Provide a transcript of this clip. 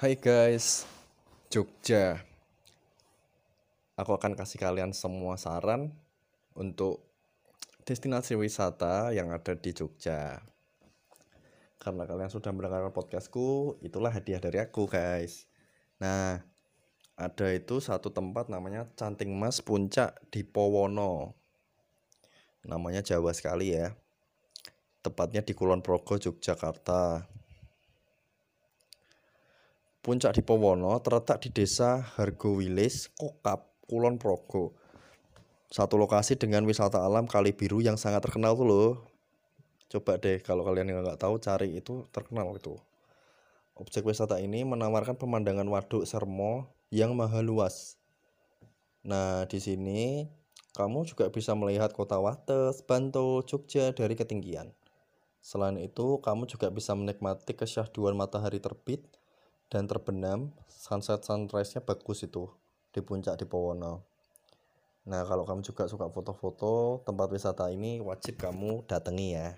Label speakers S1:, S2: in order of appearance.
S1: Hai guys, Jogja. Aku akan kasih kalian semua saran untuk destinasi wisata yang ada di Jogja. Karena kalian sudah mendengarkan podcastku, itulah hadiah dari aku guys. Nah, ada itu satu tempat namanya Canting Mas Puncak di Powono. Namanya Jawa sekali ya. Tepatnya di Kulon Progo, Yogyakarta. Puncak di Powono terletak di desa Hargowilis, Kokap, Kulon Progo. Satu lokasi dengan wisata alam Kali Biru yang sangat terkenal tuh loh. Coba deh kalau kalian yang nggak tahu cari itu terkenal itu. Objek wisata ini menawarkan pemandangan waduk Sermo yang maha luas. Nah, di sini kamu juga bisa melihat kota Wates, Bantul, Jogja dari ketinggian. Selain itu, kamu juga bisa menikmati kesyahduan matahari terbit dan terbenam. Sunset sunrise-nya bagus itu di puncak di Powono. Nah, kalau kamu juga suka foto-foto tempat wisata ini, wajib kamu datangi ya.